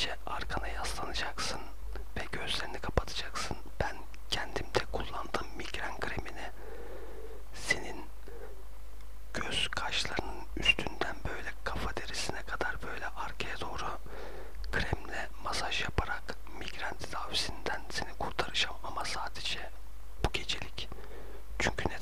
Sadece arkana yaslanacaksın ve gözlerini kapatacaksın. Ben kendimde kullandığım migren kremini senin göz kaşlarının üstünden böyle kafa derisine kadar böyle arkaya doğru kremle masaj yaparak migren tedavisinden seni kurtaracağım ama sadece bu gecelik. Çünkü ne